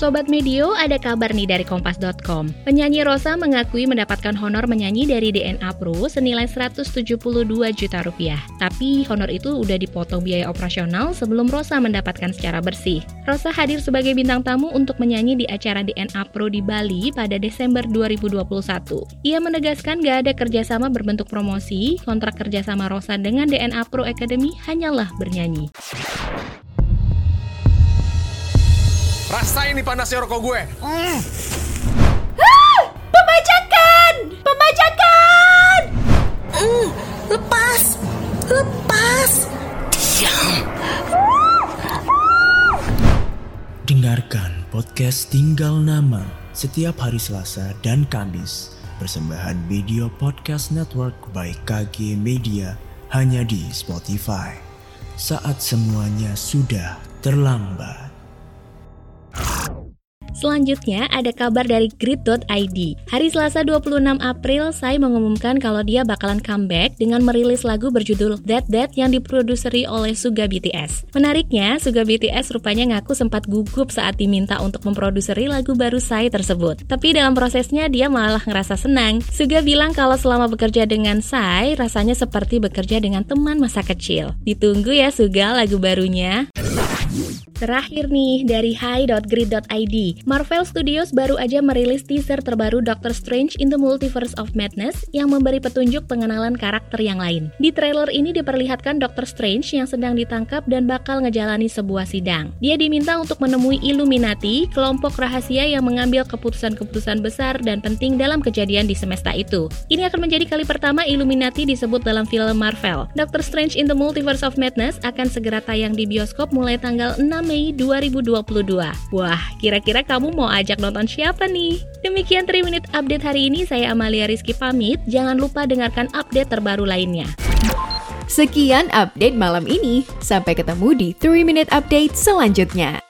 Sobat Medio, ada kabar nih dari Kompas.com. Penyanyi Rosa mengakui mendapatkan honor menyanyi dari DNA Pro senilai 172 juta rupiah. Tapi honor itu udah dipotong biaya operasional sebelum Rosa mendapatkan secara bersih. Rosa hadir sebagai bintang tamu untuk menyanyi di acara DNA Pro di Bali pada Desember 2021. Ia menegaskan gak ada kerjasama berbentuk promosi, kontrak kerjasama Rosa dengan DNA Pro Academy hanyalah bernyanyi. Rasain nih panasnya rokok gue. Mm. Pembajakan! Pembajakan! Mm, lepas! Lepas! Diam! Dengarkan podcast Tinggal Nama setiap hari Selasa dan Kamis. Persembahan Video Podcast Network by KG Media hanya di Spotify. Saat semuanya sudah terlambat. Selanjutnya ada kabar dari grid.id. Hari Selasa 26 April, Sai mengumumkan kalau dia bakalan comeback dengan merilis lagu berjudul That That yang diproduseri oleh Suga BTS. Menariknya, Suga BTS rupanya ngaku sempat gugup saat diminta untuk memproduksi lagu baru Sai tersebut. Tapi dalam prosesnya dia malah ngerasa senang. Suga bilang kalau selama bekerja dengan Sai, rasanya seperti bekerja dengan teman masa kecil. Ditunggu ya Suga lagu barunya. Terakhir nih dari hi.grid.id, Marvel Studios baru aja merilis teaser terbaru Doctor Strange in the Multiverse of Madness yang memberi petunjuk pengenalan karakter yang lain. Di trailer ini diperlihatkan Doctor Strange yang sedang ditangkap dan bakal ngejalani sebuah sidang. Dia diminta untuk menemui Illuminati, kelompok rahasia yang mengambil keputusan-keputusan besar dan penting dalam kejadian di semesta itu. Ini akan menjadi kali pertama Illuminati disebut dalam film Marvel. Doctor Strange in the Multiverse of Madness akan segera tayang di bioskop mulai tanggal 6 Mei 2022. Wah, kira-kira kamu mau ajak nonton siapa nih? Demikian 3 Minute Update hari ini, saya Amalia Rizky pamit. Jangan lupa dengarkan update terbaru lainnya. Sekian update malam ini. Sampai ketemu di 3 Minute Update selanjutnya.